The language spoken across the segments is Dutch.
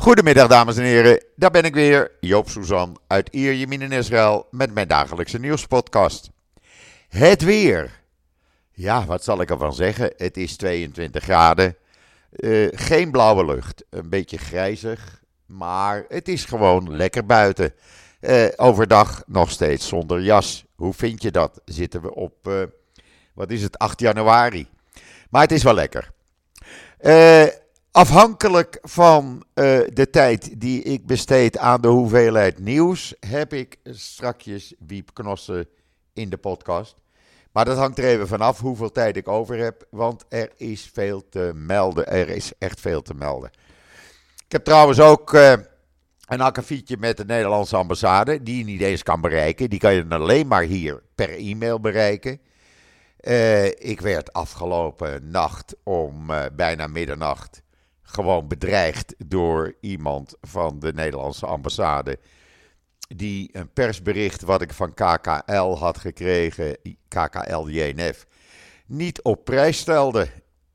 Goedemiddag dames en heren, daar ben ik weer, Joop Suzan uit Ierjemien in Israël met mijn dagelijkse nieuwspodcast. Het weer. Ja, wat zal ik ervan zeggen? Het is 22 graden, uh, geen blauwe lucht, een beetje grijzig, maar het is gewoon lekker buiten. Uh, overdag nog steeds zonder jas. Hoe vind je dat? Zitten we op, uh, wat is het, 8 januari. Maar het is wel lekker. Eh Afhankelijk van uh, de tijd die ik besteed aan de hoeveelheid nieuws, heb ik strakjes Wiep Knossen in de podcast. Maar dat hangt er even vanaf hoeveel tijd ik over heb, want er is veel te melden. Er is echt veel te melden. Ik heb trouwens ook uh, een akkefietje met de Nederlandse ambassade, die je niet eens kan bereiken. Die kan je alleen maar hier per e-mail bereiken. Uh, ik werd afgelopen nacht om bijna middernacht gewoon bedreigd door iemand van de Nederlandse ambassade. Die een persbericht wat ik van KKL had gekregen, KKL-JNF, niet op prijs stelde.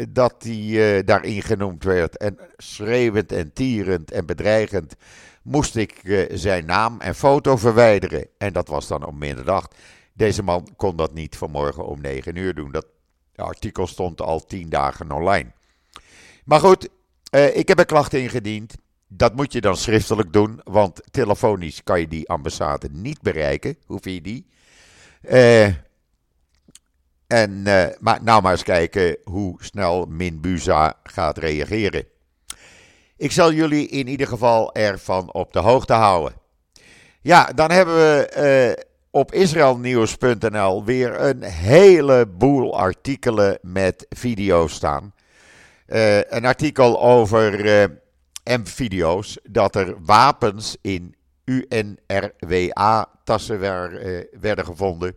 Dat die uh, daarin genoemd werd. En schreeuwend en tierend en bedreigend moest ik uh, zijn naam en foto verwijderen. En dat was dan om middernacht. Deze man kon dat niet vanmorgen om 9 uur doen. Dat artikel stond al 10 dagen online. Maar goed, uh, ik heb een klacht ingediend. Dat moet je dan schriftelijk doen, want telefonisch kan je die ambassade niet bereiken. Hoe vind je die? Uh, en, uh, maar nou maar eens kijken hoe snel Minbuza gaat reageren. Ik zal jullie in ieder geval ervan op de hoogte houden. Ja, dan hebben we op israelnieuws.nl weer een heleboel artikelen met video's staan. Uh, een artikel over uh, M-video's dat er wapens in UNRWA-tassen uh, werden gevonden.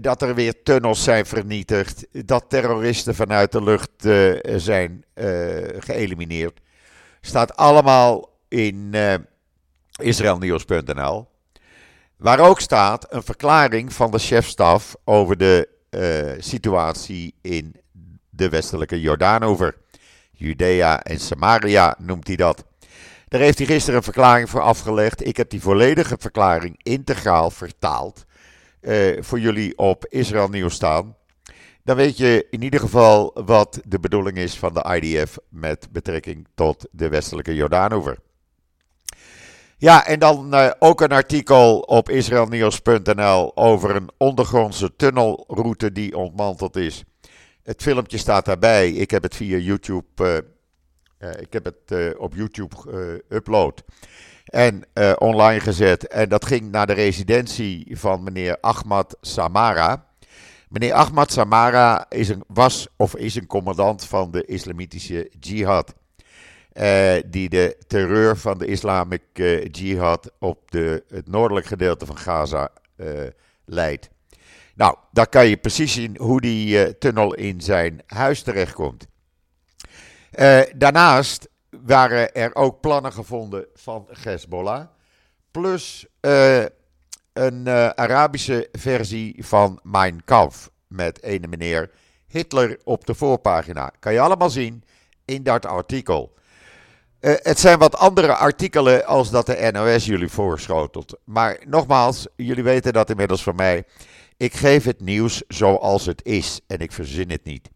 dat er weer tunnels zijn vernietigd. Dat terroristen vanuit de lucht zijn geëlimineerd. Staat allemaal in israelnieuws.nl. Waar ook staat een verklaring van de chefstaf over de situatie in de westelijke Jordaan over. Judea en Samaria noemt hij dat. Daar heeft hij gisteren een verklaring voor afgelegd. Ik heb die volledige verklaring integraal vertaald. Uh, voor jullie op Israël Nieuws staan. Dan weet je in ieder geval wat de bedoeling is van de IDF met betrekking tot de westelijke Jordaanover. Ja, en dan uh, ook een artikel op israelnieuws.nl over een ondergrondse tunnelroute die ontmanteld is. Het filmpje staat daarbij. Ik heb het via YouTube. Uh, uh, ik heb het uh, op YouTube upload. En online gezet. En dat ging naar de residentie van meneer Ahmad Samara. Meneer Ahmad Samara is een, was of is een commandant van de islamitische jihad. die de terreur van de Islamic Jihad op de, het noordelijk gedeelte van Gaza leidt. Nou, daar kan je precies zien hoe die uh, tunnel in zijn huis terechtkomt. Uh, daarnaast waren er ook plannen gevonden van Hezbollah. Plus uh, een Arabische versie van Mein Kampf. Met ene meneer Hitler op de voorpagina. Kan je allemaal zien in dat artikel. het zijn wat andere artikelen als dat de NOS jullie voorschotelt. Maar nogmaals, jullie weten dat inmiddels van mij. Ik geef het nieuws zoals het is en ik verzin het niet.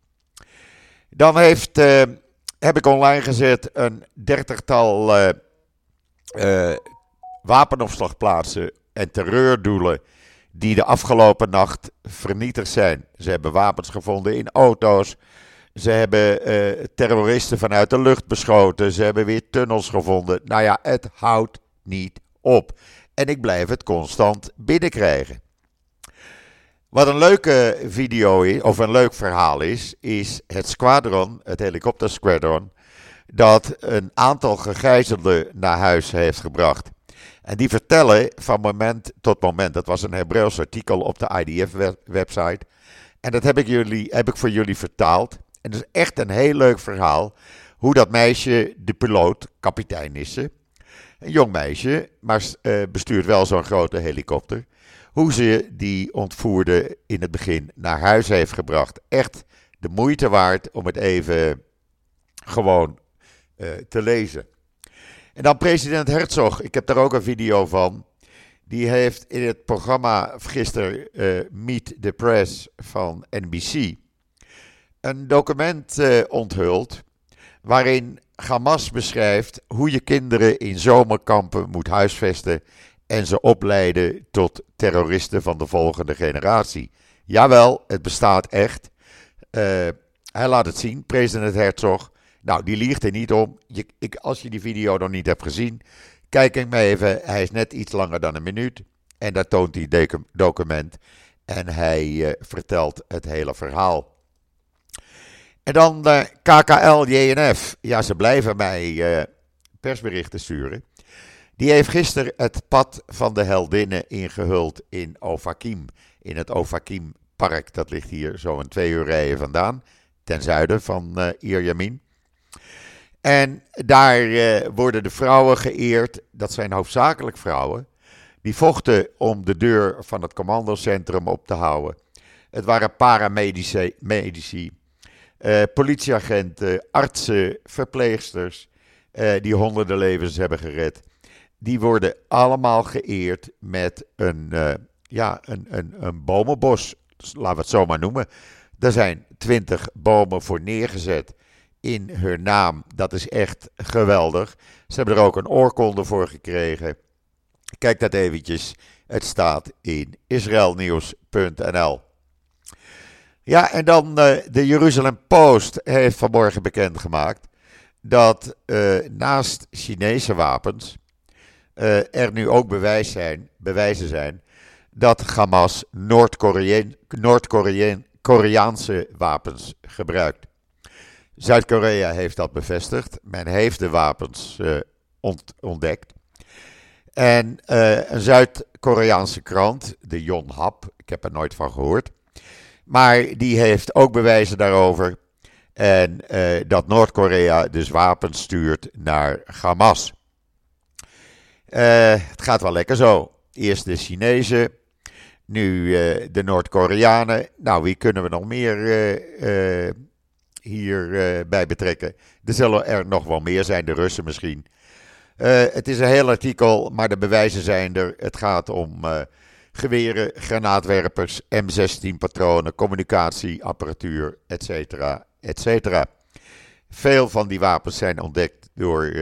Dan heeft, uh, heb ik online gezet een dertigtal uh, uh, wapenopslagplaatsen en terreurdoelen die de afgelopen nacht vernietigd zijn. Ze hebben wapens gevonden in auto's. Ze hebben terroristen vanuit de lucht beschoten. Ze hebben weer tunnels gevonden. Nou ja, het houdt niet op. En ik blijf het constant binnenkrijgen. Wat een leuke video is, of een leuk verhaal is, is het squadron, het helikoptersquadron, dat een aantal gegijzelden naar huis heeft gebracht. En die vertellen van moment tot moment, dat was een Hebreeuws artikel op de IDF-website. En dat heb ik, jullie, heb ik voor jullie vertaald. En dat is echt een heel leuk verhaal. Hoe dat meisje, de piloot, kapitein is ze. Een jong meisje, maar uh, bestuurt wel zo'n grote helikopter hoe ze die ontvoerde in het begin naar huis heeft gebracht. Echt de moeite waard om het even gewoon uh, te lezen. En dan president Herzog, ik heb daar ook een video van. Die heeft in het programma gisteren uh, Meet the Press van NBC een document uh, onthuld waarin Hamas beschrijft hoe je kinderen in zomerkampen moet huisvesten en ze opleiden tot terroristen van de volgende generatie. Jawel, het bestaat echt. Uh, hij laat het zien, president Herzog. Nou, die liegt er niet om. Je, ik, als je die video nog niet hebt gezien, kijk hem even. Hij is net iets langer dan een minuut. En daar toont hij document. En hij uh, vertelt het hele verhaal. En dan de KKL JNF. Ja, ze blijven mij persberichten sturen. Die heeft gisteren het pad van de heldinnen ingehuld in Ofakim. In het Ofakim Park. Dat ligt hier zo'n twee uur rijden vandaan. Ten zuiden van uh, Ierjamin. En daar uh, worden de vrouwen geëerd. Dat zijn hoofdzakelijk vrouwen. Die vochten om de deur van het commandocentrum op te houden. Het waren paramedici, medici, uh, politieagenten, artsen, verpleegsters. die honderden levens hebben gered die worden allemaal geëerd met een, uh, ja, een, een, een bomenbos, laten we het zo maar noemen. Er zijn twintig bomen voor neergezet in hun naam. Dat is echt geweldig. Ze hebben er ook een oorkonde voor gekregen. Kijk dat eventjes. Het staat in israelnieuws.nl. Ja, en dan uh, de Jeruzalem Post heeft vanmorgen bekendgemaakt dat uh, naast Chinese wapens er nu ook bewijs zijn, bewijzen zijn dat Hamas Noord-Koreaanse wapens gebruikt. Zuid-Korea heeft dat bevestigd. Men heeft de wapens uh, ontdekt. En uh, een Zuid-Koreaanse krant, de Yonhap, ik heb er nooit van gehoord. Maar die heeft ook bewijzen daarover. En dat Noord-Korea dus wapens stuurt naar Hamas. Uh, het gaat wel lekker zo. Eerst de Chinezen, nu uh, de Noord-Koreanen. Nou, wie kunnen we nog meer uh, hierbij betrekken? Er zullen er nog wel meer zijn, de Russen misschien. het is een heel artikel, maar de bewijzen zijn er. Het gaat om geweren, granaatwerpers, M16-patronen, communicatieapparatuur, etc. etc. Veel van die wapens zijn ontdekt door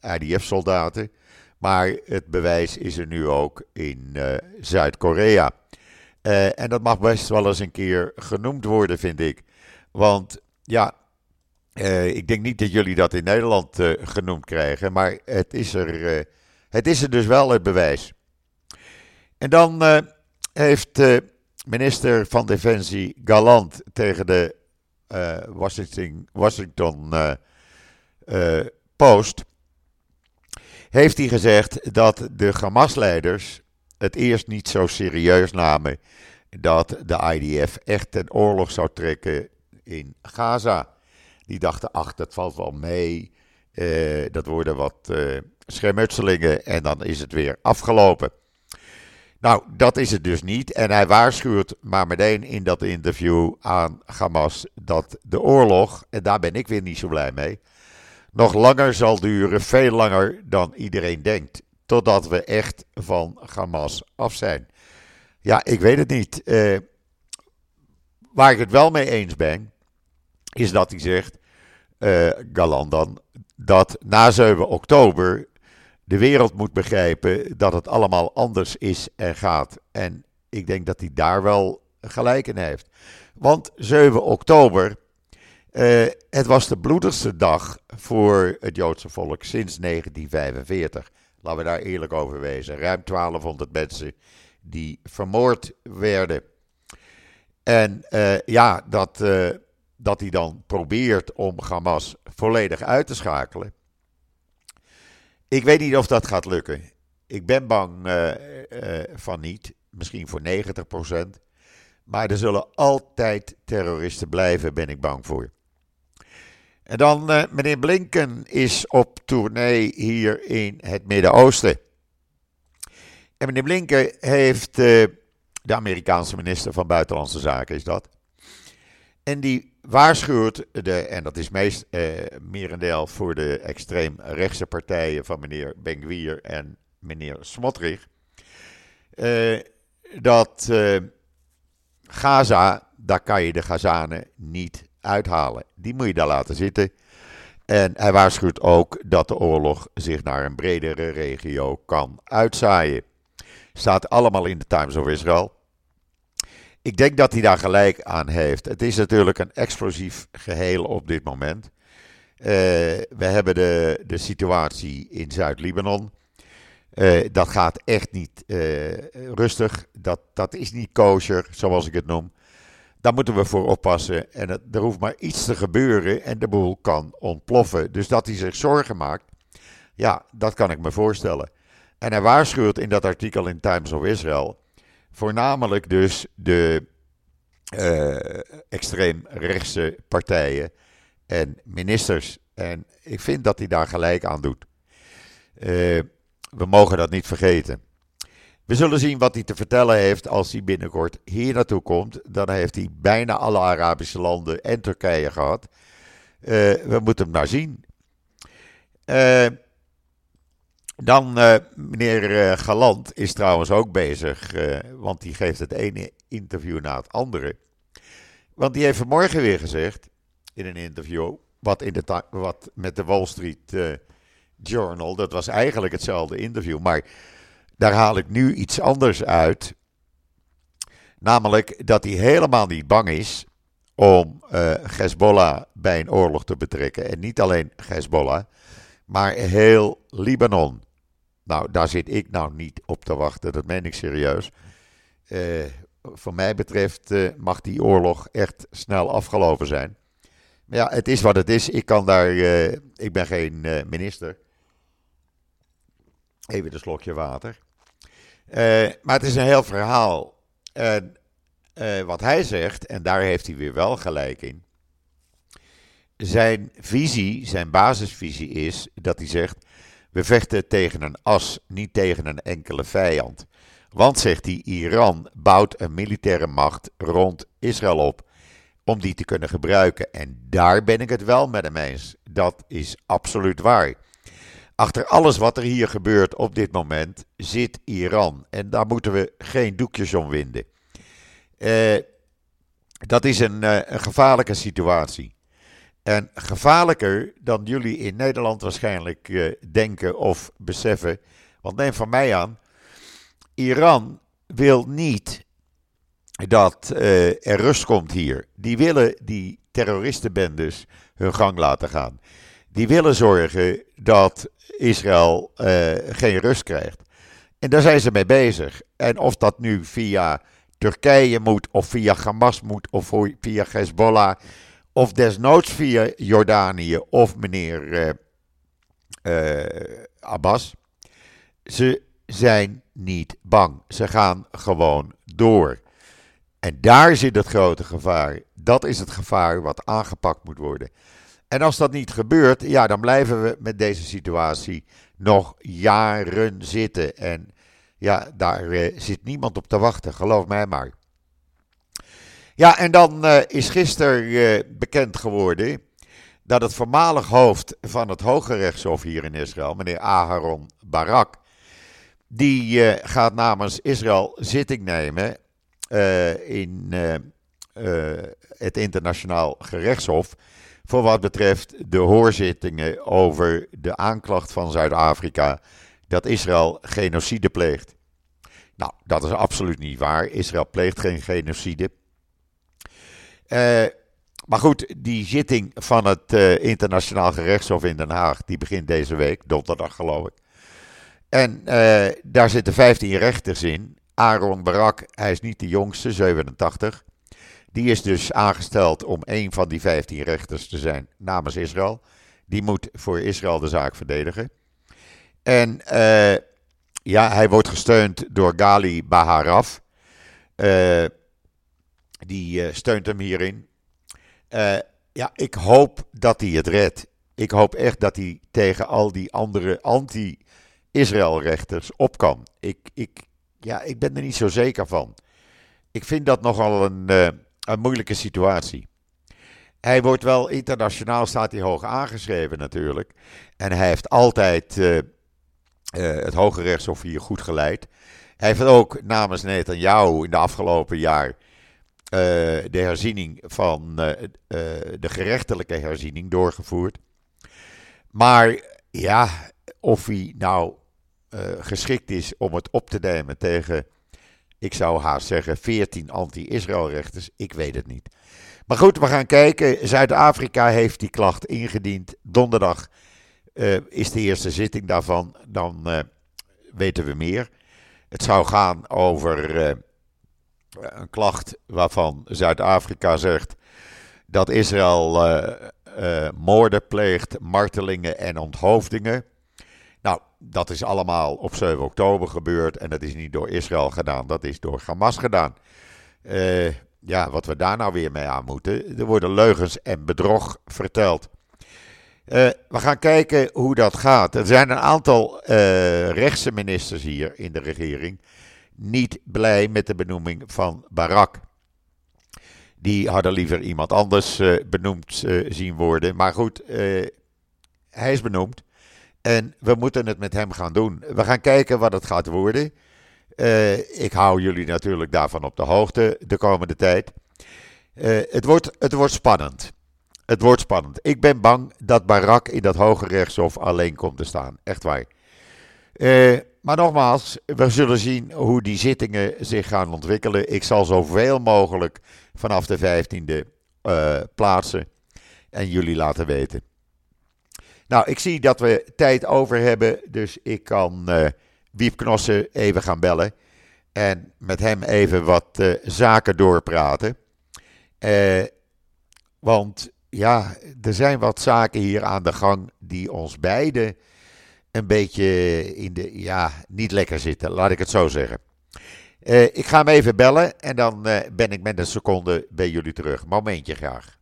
IDF-soldaten. Maar het bewijs is er nu ook in uh, Zuid-Korea. Uh, en dat mag best wel eens een keer genoemd worden, vind ik. Want ja, uh, ik denk niet dat jullie dat in Nederland genoemd krijgen. Maar het is, er, het is er dus wel, het bewijs. En dan heeft minister van Defensie Galant tegen de Washington, Washington Post heeft hij gezegd dat de Hamas-leiders het eerst niet zo serieus namen dat de IDF echt ten oorlog zou trekken in Gaza. Die dachten, ach, dat valt wel mee. Uh, dat worden wat uh, schermutselingen en dan is het weer afgelopen. Nou, dat is het dus niet. En hij waarschuwt maar meteen in dat interview aan Hamas dat de oorlog, en daar ben ik weer niet zo blij mee, nog langer zal duren, veel langer dan iedereen denkt. Totdat we echt van Hamas af zijn. Ja, ik weet het niet. Uh, waar ik het wel mee eens ben, is dat hij zegt, uh, Galan dan, dat na 7 oktober de wereld moet begrijpen dat het allemaal anders is en gaat. En ik denk dat hij daar wel gelijk in heeft. Want 7 oktober uh, het was de bloedigste dag voor het Joodse volk sinds 1945. Laten we daar eerlijk over wezen. Ruim 1200 mensen die vermoord werden. En uh, ja, dat, uh, dat hij dan probeert om Hamas volledig uit te schakelen. Ik weet niet of dat gaat lukken. Ik ben bang van niet. Misschien voor 90%. Maar er zullen altijd terroristen blijven, ben ik bang voor. En dan uh, meneer Blinken is op tournee hier in het Midden-Oosten. En meneer Blinken heeft, uh, de Amerikaanse minister van Buitenlandse Zaken is dat, En die waarschuwt, de, en dat is meest eh, merendeel voor de extreem rechtse partijen van meneer Benguier en meneer Smotrich, eh, dat eh, Gaza, daar kan je de Gazanen niet uithalen. Die moet je daar laten zitten. En hij waarschuwt ook dat de oorlog zich naar een bredere regio kan uitzaaien. Staat allemaal in de Times of Israel. Ik denk dat hij daar gelijk aan heeft. Het is natuurlijk een explosief geheel op dit moment. Uh, we hebben de, de situatie in Zuid-Libanon. Uh, dat gaat echt niet uh, rustig. Dat, dat is niet kosher, zoals ik het noem. Daar moeten we voor oppassen. En er hoeft maar iets te gebeuren en de boel kan ontploffen. Dus dat hij zich zorgen maakt, ja, dat kan ik me voorstellen. En hij waarschuwt in dat artikel in Times of Israel voornamelijk dus de uh, extreem rechtse partijen en ministers. En ik vind dat hij daar gelijk aan doet. Uh, we mogen dat niet vergeten. We zullen zien wat hij te vertellen heeft als hij binnenkort hier naartoe komt. Dan heeft hij bijna alle Arabische landen en Turkije gehad. Uh, we moeten hem naar zien. Uh, dan uh, meneer Galant is trouwens ook bezig, want die geeft het ene interview na het andere. Want die heeft vanmorgen weer gezegd in een interview, wat, in de wat met de Wall Street Journal, dat was eigenlijk hetzelfde interview, maar daar haal ik nu iets anders uit. Namelijk dat hij helemaal niet bang is om uh, Hezbollah bij een oorlog te betrekken. En niet alleen Hezbollah, maar heel Libanon. Nou, daar zit ik nou niet op te wachten, dat meen ik serieus. Uh, voor mij betreft uh, mag die oorlog echt snel afgelopen zijn. Maar ja, het is wat het is. Ik kan daar, ik ben geen minister. Even een slokje water. Uh, maar het is een heel verhaal. En uh, wat hij zegt, en daar heeft hij weer wel gelijk in. Zijn visie, zijn basisvisie is dat hij zegt: we vechten tegen een as, niet tegen een enkele vijand. Want, zegt hij, Iran bouwt een militaire macht rond Israël op om die te kunnen gebruiken. En daar ben ik het wel met hem eens. Dat is absoluut waar. Achter alles wat er hier gebeurt op dit moment zit Iran. En daar moeten we geen doekjes om winden. Uh, dat is een, uh, een, gevaarlijke situatie. En gevaarlijker dan jullie in Nederland waarschijnlijk uh, denken of beseffen. Want neem van mij aan, Iran wil niet dat er rust komt hier. Die willen die terroristenbendes hun gang laten gaan. Die willen zorgen dat Israël uh, geen rust krijgt. En daar zijn ze mee bezig. En of dat nu via Turkije moet, of via Hamas moet, of via Hezbollah, of desnoods via Jordanië of meneer uh, uh, Abbas. Ze zijn niet bang. Ze gaan gewoon door. En daar zit het grote gevaar. Dat is het gevaar wat aangepakt moet worden. En als dat niet gebeurt, ja, dan blijven we met deze situatie nog jaren zitten. En ja, daar uh, zit niemand op te wachten, geloof mij maar. Ja, en dan uh, is gisteren uh, bekend geworden dat het voormalig hoofd van het Hoge Rechtshof hier in Israël, meneer Aharon Barak, die gaat namens Israël zitting nemen in het internationaal gerechtshof voor wat betreft de hoorzittingen over de aanklacht van Zuid-Afrika dat Israël genocide pleegt. Nou, dat is absoluut niet waar. Israël pleegt geen genocide. Uh, maar goed, die zitting van het uh, Internationaal Gerechtshof in Den Haag, die begint deze week, donderdag geloof ik. En uh, daar zitten 15 rechters in. Aaron Barak, hij is niet de jongste, 87. Die is dus aangesteld om een van die 15 rechters te zijn namens Israël. Die moet voor Israël de zaak verdedigen. En uh, ja, hij wordt gesteund door Gali Baharaf. Uh, die uh, steunt hem hierin. ja, ik hoop dat hij het redt. Ik hoop echt dat hij tegen al die andere anti-Israël-rechters op kan. Ik, ik, ja, ik ben er niet zo zeker van. Ik vind dat nogal een een moeilijke situatie. hij wordt wel internationaal, staat hij hoog aangeschreven natuurlijk. En hij heeft altijd uh, het Hoge Rechtshof hier goed geleid. Hij heeft ook namens Netanyahu in de afgelopen jaar de herziening van de gerechtelijke herziening doorgevoerd. Maar ja, of hij nou geschikt is om het op te nemen tegen ik zou haast zeggen 14 anti-Israël-rechters. Ik weet het niet. Maar goed, we gaan kijken. Zuid-Afrika heeft die klacht ingediend. Donderdag uh, is de eerste zitting daarvan. Dan uh, weten we meer. Het zou gaan over uh, een klacht waarvan Zuid-Afrika zegt dat Israël moorden pleegt, martelingen en onthoofdingen. Nou, dat is allemaal op 7 oktober gebeurd en dat is niet door Israël gedaan, dat is door Hamas gedaan. Uh, ja, wat we daar nou weer mee aan moeten. Er worden leugens en bedrog verteld. Uh, we gaan kijken hoe dat gaat. Er zijn een aantal uh, rechtse ministers hier in de regering niet blij met de benoeming van Barak. Die hadden liever iemand anders benoemd zien worden. Maar goed, hij is benoemd. En we moeten het met hem gaan doen. We gaan kijken wat het gaat worden. Uh, ik hou jullie natuurlijk daarvan op de hoogte de komende tijd. Uh, het, wordt, het wordt spannend. Het wordt spannend. Ik ben bang dat Barak in dat hoge rechtshof alleen komt te staan. Echt waar. Uh, maar nogmaals, we zullen zien hoe die zittingen zich gaan ontwikkelen. Ik zal zoveel mogelijk vanaf de 15e plaatsen en jullie laten weten. Nou, ik zie dat we tijd over hebben, dus ik kan uh, Wiep Knossen even gaan bellen. En met hem even wat uh, zaken doorpraten. Uh, want ja, er zijn wat zaken hier aan de gang die ons beiden een beetje in de, ja, niet lekker zitten, laat ik het zo zeggen. ik ga hem even bellen en dan ben ik met een seconde bij jullie terug. Momentje graag.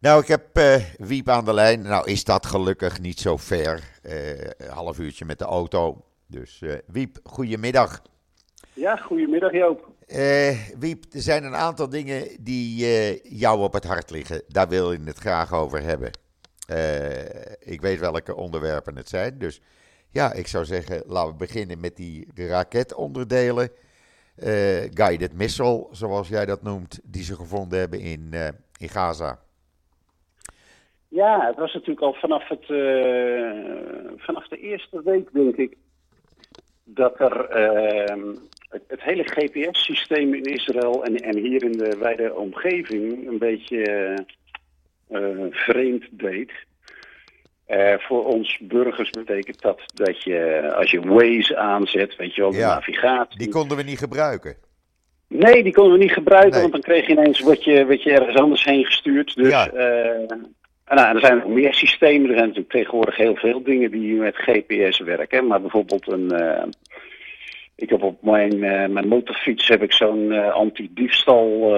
Nou, ik heb uh, Wiep aan de lijn. Nou is dat gelukkig niet zo ver. Uh, een half uurtje met de auto. Dus uh, Wiep, goedemiddag. Ja, goedemiddag Joop. Wiep, er zijn een aantal dingen die jou op het hart liggen. Daar wil je het graag over hebben. ik weet welke onderwerpen het zijn. Dus ja, ik zou zeggen, laten we beginnen met die raketonderdelen. guided missile, zoals jij dat noemt, die ze gevonden hebben in, in Gaza. Ja, het was natuurlijk al vanaf, het, uh, vanaf de eerste week, denk ik, dat er uh, het, het, hele GPS-systeem in Israël en, en hier in de wijde omgeving een beetje uh, vreemd deed. voor ons burgers betekent dat dat je, als je Waze aanzet, weet je wel, de ja, navigatie. Die konden we niet gebruiken. Nee, die konden we niet gebruiken, nee. want dan kreeg je ineens wat je, wat je ergens anders heen gestuurd. Dus ja. En nou, er zijn nog meer systemen. Er zijn natuurlijk tegenwoordig heel veel dingen die met GPS werken. Maar bijvoorbeeld een. Uh, ik heb op mijn, uh, mijn motorfiets heb ik zo'n uh, anti-diefstal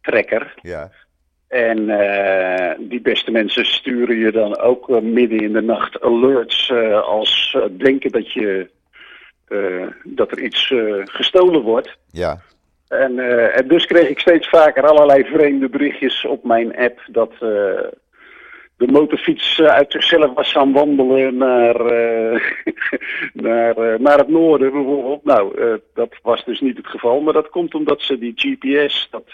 tracker. Ja. En die beste mensen sturen je dan ook midden in de nacht alerts als denken dat, je, dat er iets gestolen wordt. Ja. En, en, dus kreeg ik steeds vaker allerlei vreemde berichtjes op mijn app dat de motorfiets eh, uit zichzelf was gaan wandelen naar, uh, naar, uh, naar het noorden bijvoorbeeld. Nou, uh, dat was dus niet het geval. Maar dat komt omdat ze die GPS, dat,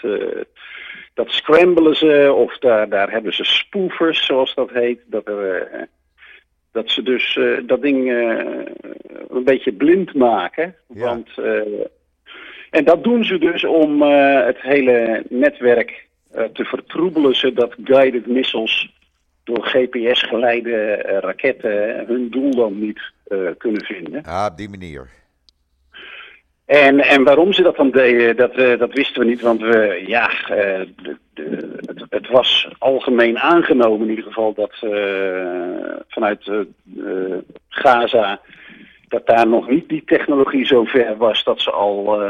dat scrambelen ze. Of daar, daar hebben ze spoofers, zoals dat heet. Dat, er, dat ze dus dat ding een beetje blind maken. Ja. Want, en dat doen ze dus om het hele netwerk te vertroebelen, zodat guided missiles door GPS-geleide uh, raketten hun doel dan niet uh, kunnen vinden. Ah, op die manier. En, en waarom ze dat dan deden, dat, uh, dat wisten we niet. Want we, ja, de, de, het, het, was algemeen aangenomen in ieder geval dat vanuit Gaza... dat daar nog niet die technologie zo ver was dat ze al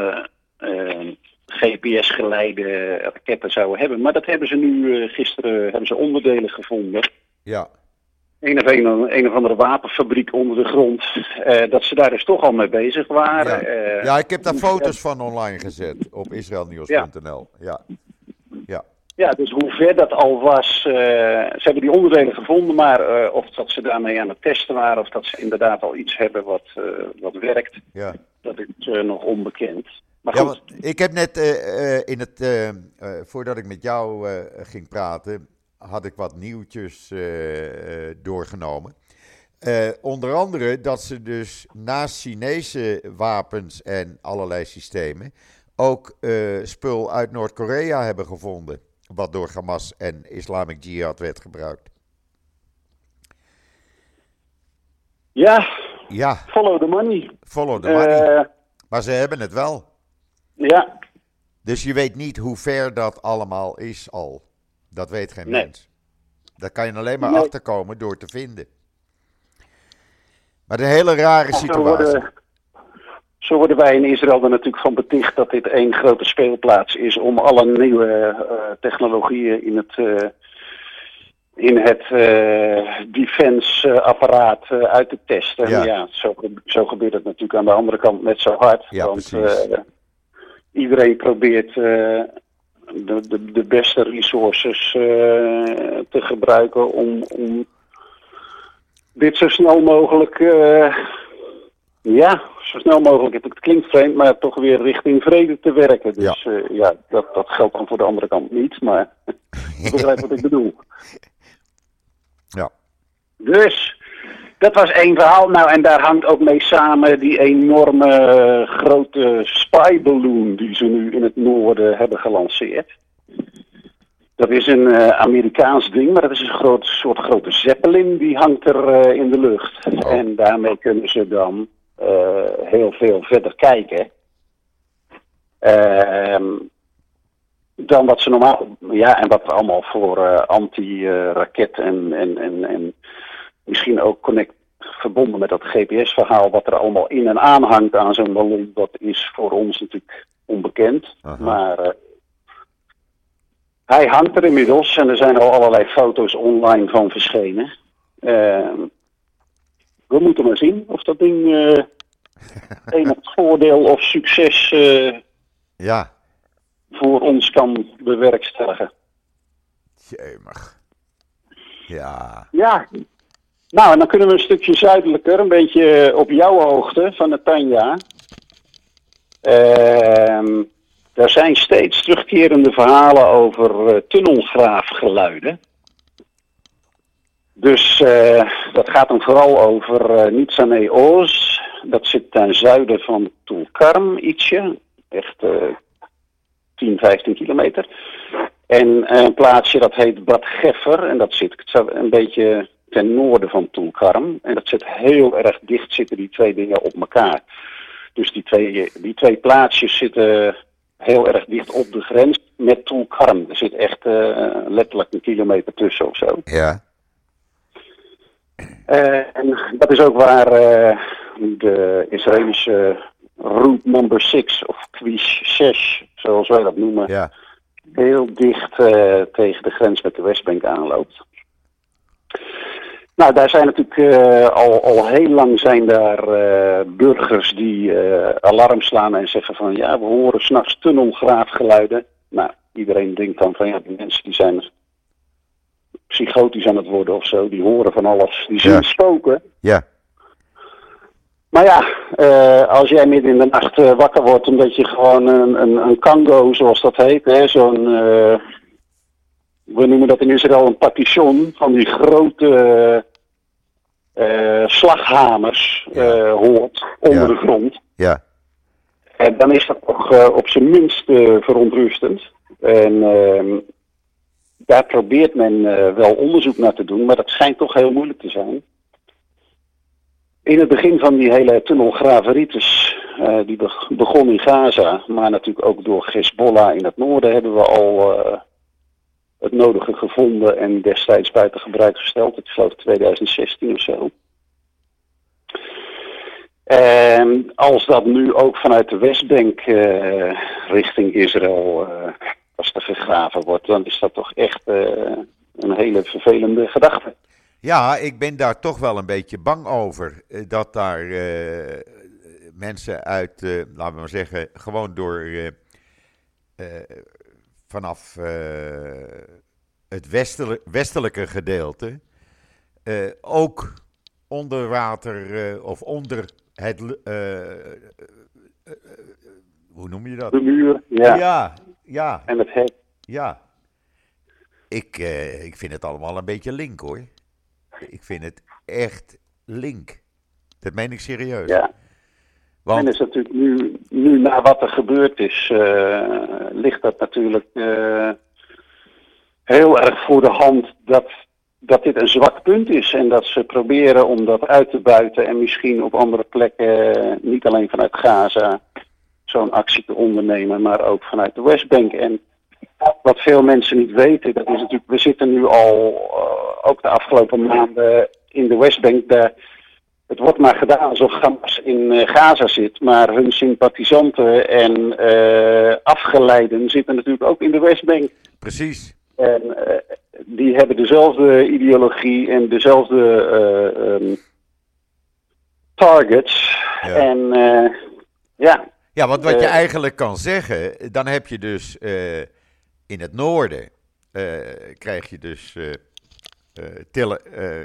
GPS-geleide raketten zouden hebben. Maar dat hebben ze nu uh, gisteren hebben ze onderdelen gevonden. Ja. Een of, een, een of andere wapenfabriek onder de grond. Uh, dat ze daar dus toch al mee bezig waren. Ja, uh, ja ik heb daar foto's van online gezet op israelnieuws.nl. Ja. ja. Ja, dus hoe ver dat al was, uh, ze hebben die onderdelen gevonden, maar uh, of dat ze daarmee aan het testen waren, of dat ze inderdaad al iets hebben wat, uh, wat werkt, ja. dat is nog onbekend. Maar ja, ik heb net in het, voordat ik met jou ging praten, had ik wat nieuwtjes doorgenomen. onder andere dat ze dus naast Chinese wapens en allerlei systemen ook spul uit Noord-Korea hebben gevonden wat door Hamas en Islamic Jihad werd gebruikt. Ja, ja. follow the money. Follow the money. Uh, maar ze hebben het wel. Ja. Dus je weet niet hoe ver dat allemaal is al. Dat weet geen mens. Daar kan je alleen maar achterkomen door te vinden. Maar een hele rare situatie. Zo worden wij in Israël er natuurlijk van beticht dat dit één grote speelplaats is om alle nieuwe uh, technologieën in het, uh, in het uh, defense-apparaat uit te testen. Ja, ja zo, zo, gebeurt het natuurlijk aan de andere kant net zo hard. Ja, want iedereen probeert de, de, de beste resources te gebruiken om, om dit zo snel mogelijk ja, zo snel mogelijk. Het klinkt vreemd, maar toch weer richting vrede te werken. Dus ja, uh, ja dat, dat geldt dan voor de andere kant niet, maar je begrijpt wat ik bedoel. Ja. Dus, dat was één verhaal. Nou, en daar hangt ook mee samen die enorme uh, grote spyballoon die ze nu in het noorden hebben gelanceerd. Dat is een uh, Amerikaans ding, maar dat is een groot, soort grote zeppelin die hangt er in de lucht. Oh. En daarmee kunnen ze dan heel veel verder kijken. Uh, dan wat ze normaal. Ja, en wat allemaal voor anti-raket en, en, en, en misschien ook connect, verbonden met dat GPS-verhaal, wat er allemaal in en aan hangt aan zo'n ballon, dat is voor ons natuurlijk onbekend. Aha. Maar uh, hij hangt er inmiddels en er zijn al allerlei foto's online van verschenen. Uh, we moeten maar zien of dat ding uh, enig voordeel of succes ja. voor ons kan bewerkstelligen. Jemig. Ja. Ja. Nou, en dan kunnen we een stukje zuidelijker, een beetje op jouw hoogte van de Tanja. Uh, er zijn steeds terugkerende verhalen over uh, tunnelgraafgeluiden. Dus uh, dat gaat dan vooral over Nizane Oz. Dat zit ten zuiden van Tulkarm ietsje. Echt uh, 10, 15 kilometer. En een plaatsje dat heet Bad Geffer. En dat zit een beetje ten noorden van Tulkarm. En dat zit heel erg dicht zitten die twee dingen op elkaar. Dus die twee, die twee plaatsjes zitten heel erg dicht op de grens met Tulkarm. Er zit echt letterlijk een kilometer tussen of zo. Ja. Uh, en dat is ook waar uh, de Israëlische route number 6 of Kwish 6, zoals wij dat noemen, ja. heel dicht tegen de grens met de Westbank aanloopt. Nou, daar zijn natuurlijk al, al heel lang zijn daar burgers die alarm slaan en zeggen van ja, we horen s'nachts tunnelgraafgeluiden. Nou, iedereen denkt dan van ja, die mensen die zijn psychotisch aan het worden of zo. Die horen van alles. Die zien ja. spoken. Ja. Maar ja, als jij midden in de nacht wakker wordt omdat je gewoon een, een, een kango, zoals dat heet, zo'n, we noemen dat in Israël een partition, van die grote slaghamers ja. hoort onder ja. de grond. Ja. En dan is dat toch op zijn minst verontrustend. En ehm, daar probeert men wel onderzoek naar te doen, maar dat schijnt toch heel moeilijk te zijn. In het begin van die hele tunnelgraveritis, uh, die begon in Gaza, maar natuurlijk ook door Hezbollah in het noorden, hebben we al uh, het nodige gevonden en destijds buiten gebruik gesteld. Ik geloof 2016 of zo. En als dat nu ook vanuit de Westbank richting Israël als er gegraven wordt, dan is dat toch echt uh, een hele vervelende gedachte. Ja, ik ben daar toch wel een beetje bang over. Eh, dat daar mensen uit, laten we maar zeggen, gewoon door vanaf het westelijke gedeelte ook onder water of onder het. hoe noem je dat? De muur, ja. Ja, ja. En het hek. Ja. Ik, ik vind het allemaal een beetje link hoor. Ik vind het echt link. Dat meen ik serieus. Ja. Want... En is natuurlijk nu, nu na wat er gebeurd is, uh, ligt dat natuurlijk uh, heel erg voor de hand dat, dat dit een zwak punt is. En dat ze proberen om dat uit te buiten en misschien op andere plekken, niet alleen vanuit Gaza, zo'n actie te ondernemen, maar ook vanuit de Westbank. En wat veel mensen niet weten, dat is natuurlijk, we zitten nu al, ook de afgelopen maanden in de Westbank, daar het wordt maar gedaan alsof Hamas in uh, Gaza zit, maar hun sympathisanten en uh, afgeleiden zitten natuurlijk ook in de Westbank. Precies. En uh, die hebben dezelfde ideologie en dezelfde um, targets. Ja. En ja. Ja, want wat je eigenlijk kan zeggen, dan heb je dus in het noorden, krijg je dus,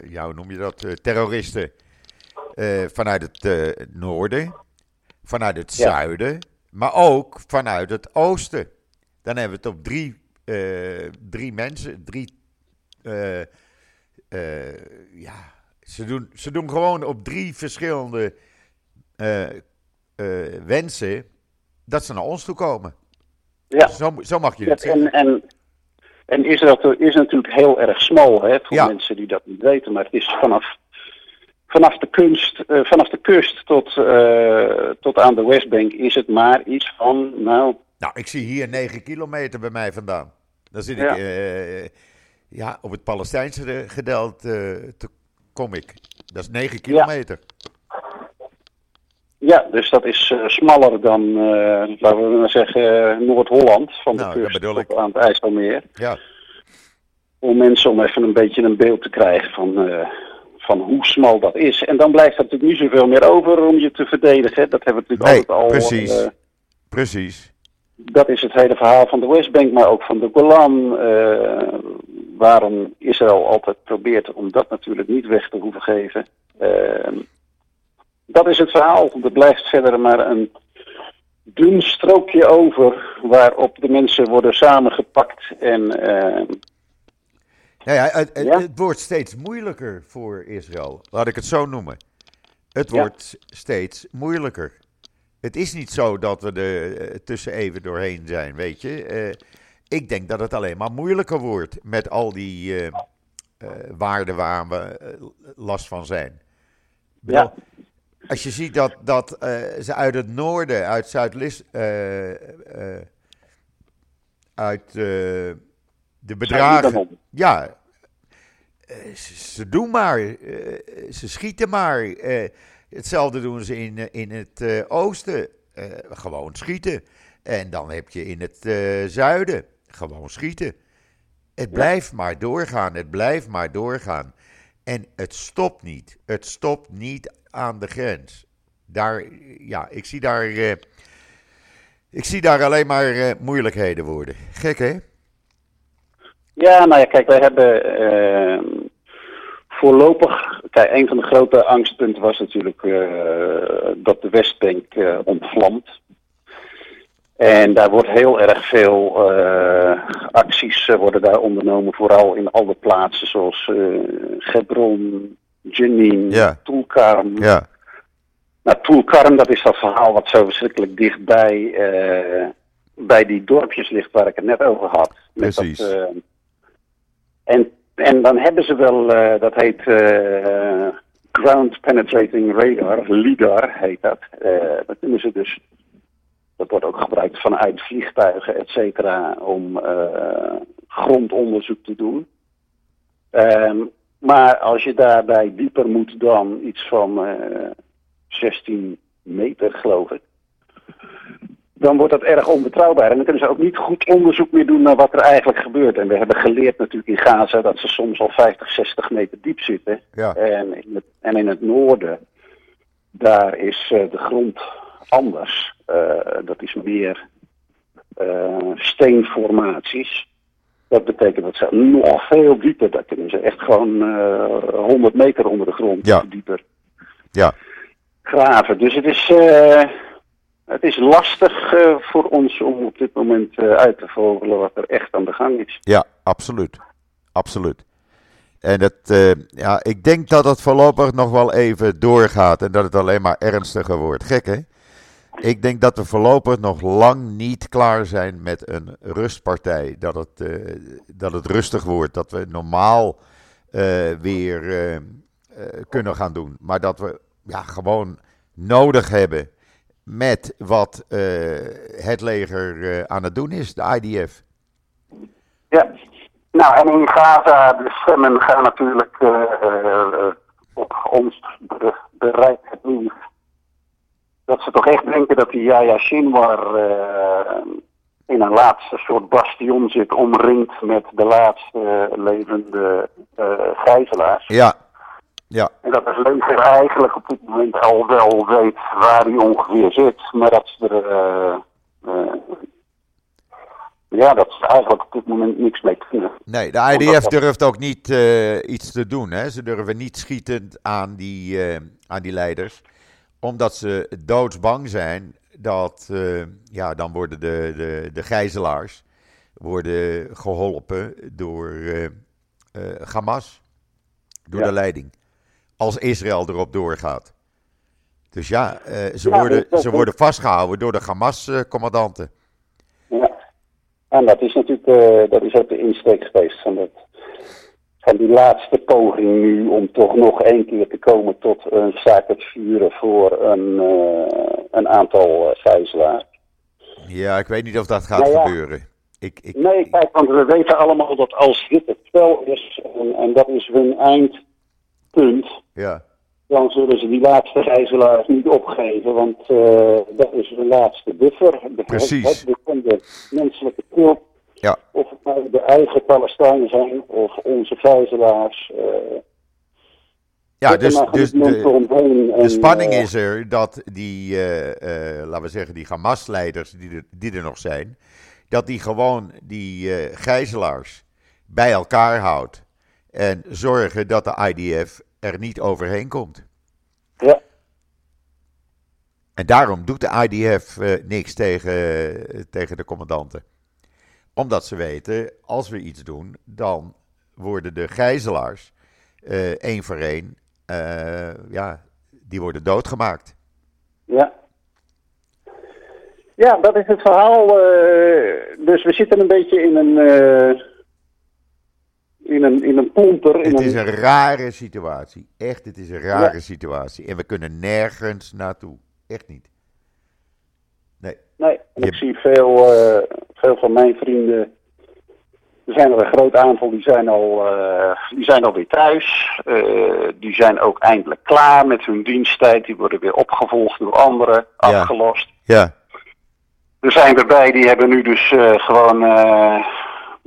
ja, hoe noem je dat, terroristen uh, vanuit het uh, noorden, vanuit het ja. zuiden, maar ook vanuit het oosten. Dan hebben we het op drie, uh, drie mensen, drie, ja, ze doen, ze doen gewoon op drie verschillende wensen dat ze naar ons toe komen. Ja. Zo, zo mag je het ja, zeggen. En, en, en Israël is natuurlijk heel erg smal, hè, voor ja. mensen die dat niet weten, maar het is vanaf vanaf de, kunst, uh, vanaf de kust tot, uh, tot aan de Westbank is het maar iets van, nou... Nou, ik zie hier 9 kilometer bij mij vandaan. Dan zit ja. ik uh, ja, op het Palestijnse gedeelte te, kom ik. Dat is 9 kilometer. Ja, ja dus dat is smaller dan, laten we maar zeggen, Noord-Holland. Van nou, de kust tot aan het IJsselmeer. Ja. Om mensen om even een beetje een beeld te krijgen van van hoe smal dat is. En dan blijft er natuurlijk niet zoveel meer over om je te verdedigen. Dat hebben we natuurlijk nee, altijd al. Precies. Uh, precies. Dat is het hele verhaal van de Westbank, maar ook van de Golan. Uh, waarom Israël altijd probeert om dat natuurlijk niet weg te hoeven geven. Uh, dat is het verhaal. Er blijft verder maar een dun strookje over waarop de mensen worden samengepakt en nou ja, het, het, wordt steeds moeilijker voor Israël. Laat ik het zo noemen. Het wordt steeds moeilijker. Het is niet zo dat we er uh, tussen even doorheen zijn, weet je. Uh, ik denk dat het alleen maar moeilijker wordt met al die uh, waarden waar we last van zijn. Ja. Als je ziet dat, dat ze uit het noorden, uit Zuid-Lis, uit de bedragen. Ja, eh, ze, doen maar. Eh, ze schieten maar. Eh, hetzelfde doen ze in, in het oosten. gewoon schieten. En dan heb je in het zuiden gewoon schieten. Het blijft maar doorgaan. Het blijft maar doorgaan. En het stopt niet. Het stopt niet aan de grens. Daar, ja, ik zie daar. ik zie daar alleen maar moeilijkheden worden. Gek, hè? Ja, nou ja, kijk, wij hebben uh, voorlopig. Kijk, een van de grote angstpunten was natuurlijk uh, dat de Westbank uh, ontvlamt. En daar wordt heel erg veel acties worden daar ondernomen, vooral in alle plaatsen zoals Hebron, Jenin, ja. Tulkarm. Ja. Nou, Tulkarm, dat is dat verhaal wat zo verschrikkelijk dichtbij bij die dorpjes ligt waar ik het net over had. Precies. Dat, en, en dan hebben ze wel, uh, dat heet uh, Ground Penetrating Radar, LIDAR heet dat. Uh, dat kunnen ze dus, dat wordt ook gebruikt vanuit vliegtuigen, et cetera, om grondonderzoek te doen. Um, maar als je daarbij dieper moet dan iets van 16 meter, geloof ik dan wordt dat erg onbetrouwbaar. En dan kunnen ze ook niet goed onderzoek meer doen naar wat er eigenlijk gebeurt. En we hebben geleerd natuurlijk in Gaza dat ze soms al 50, 60 meter diep zitten. Ja. En, in het, en in het noorden, daar is uh, de grond anders. Uh, dat is meer eh, steenformaties. Dat betekent dat ze nog veel dieper, dat kunnen ze echt gewoon eh 100 meter onder de grond Ja. dieper Ja. graven. Dus het is, eh, het is lastig eh, voor ons om op dit moment eh, uit te vogelen wat er echt aan de gang is. Ja, absoluut. Absoluut. En het, eh, ja, ik denk dat het voorlopig nog wel even doorgaat en dat het alleen maar ernstiger wordt. Gek hè? Ik denk dat we voorlopig nog lang niet klaar zijn met een rustpartij. Dat het, dat het rustig wordt, dat we normaal weer kunnen gaan doen. Maar dat we ja, gewoon nodig hebben met wat eh, het leger eh, aan het doen is, de IDF. Ja, nou en in Gaza, de stemmen gaan natuurlijk eh, op ons be- bereik het nieuws. Dat ze toch echt denken dat die Yahya Sinwar in een laatste soort bastion zit, omringd met de laatste levende gijzelaars. Ja, ja, En dat het leger eigenlijk op dit moment al wel weet waar hij ongeveer zit, maar dat ze er. eh, eh, ja, dat ze eigenlijk op dit moment niks mee kunnen. Nee, de IDF durft ook niet eh, iets te doen. Hè? Ze durven niet schietend aan die, aan die leiders. Omdat ze doodsbang zijn dat ja, dan worden de, de, de gijzelaars worden geholpen door Hamas. Door Ja. de leiding. Als Israël erop doorgaat. Dus ja, eh, ze, Ja, worden, ze worden vastgehouden door de Hamas-commandanten. Ja. En dat is natuurlijk eh, dat is ook de insteek geweest van, dat, van die laatste poging nu om toch nog één keer te komen tot een staakt het vuren voor een, eh, een aantal gijzelaars. Ja, ik weet niet of dat gaat Nou ja. gebeuren. Ik, ik, Nee, kijk, want we weten allemaal dat als dit het spel is en, en dat is hun eindpunt, ja. dan zullen ze die laatste gijzelaars niet opgeven, want eh, dat is hun laatste buffer. De, Precies. Het bekende menselijke hulp, Ja. of het nou de eigen Palestijnen zijn of onze gijzelaars. eh, Ja, dus, dus de, en, de spanning eh, is er dat die, laten we zeggen, die Hamas-leiders die er, die er nog zijn, dat die gewoon die gijzelaars bij elkaar houdt en zorgen dat de IDF er niet overheen komt. Ja, En daarom doet de IDF eh, niks tegen, eh, tegen de commandanten. Omdat ze weten, als we iets doen, dan worden de gijzelaars eh, één voor één, ja, die worden doodgemaakt. ja. Ja, dat is het verhaal. dus we zitten een beetje in een, in een, in een pomper. In Het is een, een rare situatie. Echt, het is een rare Ja. situatie. En we kunnen nergens naartoe. Echt niet. Nee. Nee, en Je- ik zie veel, eh, veel van mijn vrienden. Er zijn er een groot aantal die zijn al, eh, die zijn al weer thuis. Eh, die zijn ook eindelijk klaar met hun diensttijd. Die worden weer opgevolgd door anderen, afgelost. Ja, Er zijn erbij die hebben nu dus gewoon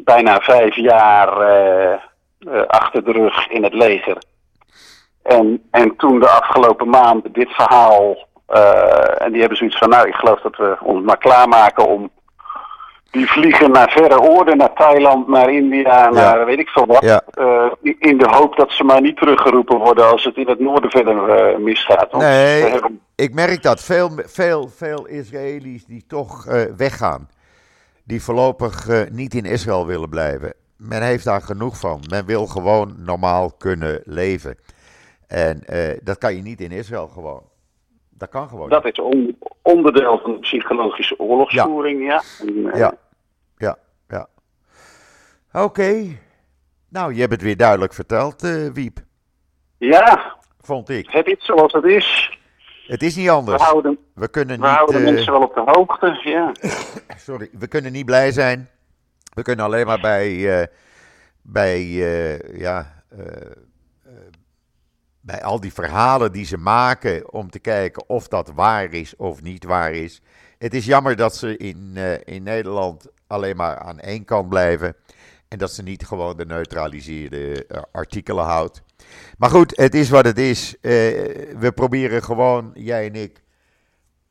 bijna vijf jaar eh, eh, achter de rug in het leger. En, en toen de afgelopen maanden dit verhaal. eh, en die hebben zoiets van: Nou, ik geloof dat we ons maar klaarmaken om. Die vliegen naar verre oorden, naar Thailand, naar India, naar weet ik veel wat. Ja. In de hoop dat ze maar niet teruggeroepen worden als het in het noorden verder misgaat. Want Nee. hebben- ik merk dat. Veel, veel, veel Israëli's die toch weggaan. Die voorlopig eh, niet in Israël willen blijven. Men heeft daar genoeg van. Men wil gewoon normaal kunnen leven. En eh, dat kan je niet in Israël gewoon. Dat kan gewoon Dat is on- onderdeel van de psychologische oorlogsvoering, ja. Eh, Ja, ja, ja. Oké. Nou, je hebt het weer duidelijk verteld, Wiep. ja, Vond ik. het is zoals het is. Het is niet We anders. houden, We kunnen we houden eh, mensen wel op de hoogte, ja. sorry, we kunnen niet blij zijn. We kunnen alleen maar bij, eh, bij, eh, ja, eh, eh, bij al die verhalen die ze maken om te kijken of dat waar is of niet waar is. Het is jammer dat ze in, eh, in Nederland alleen maar aan één kant blijven. En dat ze niet gewoon de neutraliseerde eh, artikelen houdt. Maar goed, het is wat het is. Eh, we proberen gewoon, jij en ik,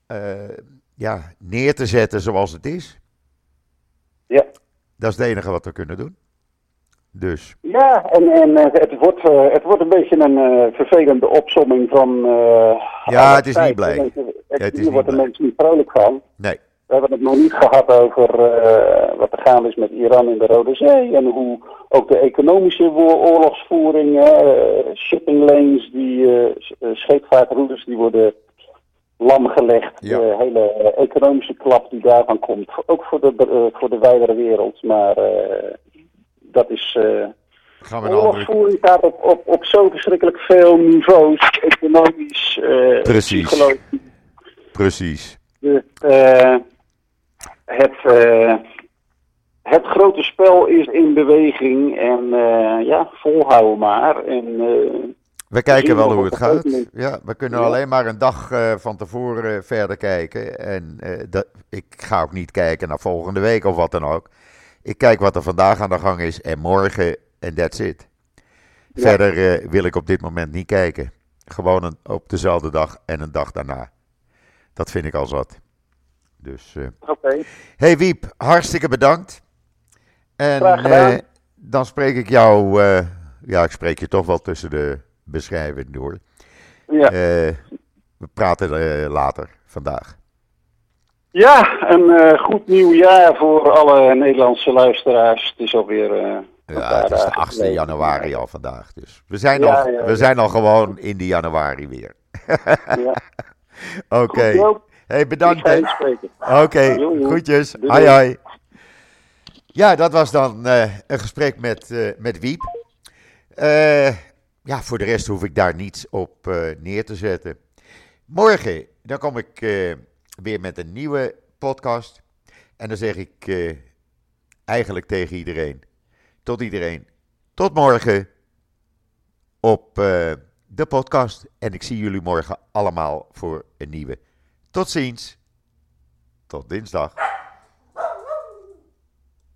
eh, ja, neer te zetten zoals het is. Ja. Dat is het enige wat we kunnen doen. Dus. Ja, en, en het, wordt, het wordt een beetje een vervelende opsomming van. eh, Ja, het is tijd. niet blij. Het is Hier niet wordt de blij. mensen niet vrolijk van. Nee. We hebben het nog niet gehad over eh, wat er gaande is met Iran in de Rode Zee. En hoe ook de economische oorlogsvoering, eh, shipping lanes, die eh, scheepvaartroutes, die worden lamgelegd. Ja. De hele economische klap die daarvan komt. Ook voor de, voor de wijdere wereld. Maar dat is. Gaan we. Oorlogsvoering gaat op, op, op zo verschrikkelijk veel niveaus. Economisch, Precies. Precies. Dus, het, eh, het grote spel is in beweging en eh, ja, volhouden maar. En, eh, We kijken wel we hoe het gaat. Ja, we kunnen Ja. alleen maar een dag van tevoren verder kijken. En dat, ik ga ook niet kijken naar volgende week of wat dan ook. Ik kijk wat er vandaag aan de gang is en morgen en that's it. Ja. Verder wil ik op dit moment niet kijken. Gewoon een, op dezelfde dag en een dag daarna. Dat vind ik al zat. Dus, eh Oké, hey Wiep, hartstikke bedankt. En eh, dan spreek ik jou, eh, ja, ik spreek je toch wel tussen de beschrijving door. ja. We praten later vandaag. ja, een goed nieuw jaar voor alle Nederlandse luisteraars. Het is alweer Ja, het is de dagen 8 geleden. januari al vandaag. Dus we zijn, Ja, al, ja, we zijn al gewoon in de januari weer. Ja. Oké. Hey, bedankt. Oké, jo. groetjes. Doei, Hoi. Ja, dat was dan eh, een gesprek met, eh, met Wiep. Eh, ja, voor de rest hoef ik daar niets op neer te zetten. Morgen, dan kom ik weer met een nieuwe podcast. En dan zeg ik eigenlijk tegen iedereen, tot iedereen, tot morgen op de podcast. En ik zie jullie morgen allemaal voor een nieuwe. Tot ziens. Tot dinsdag.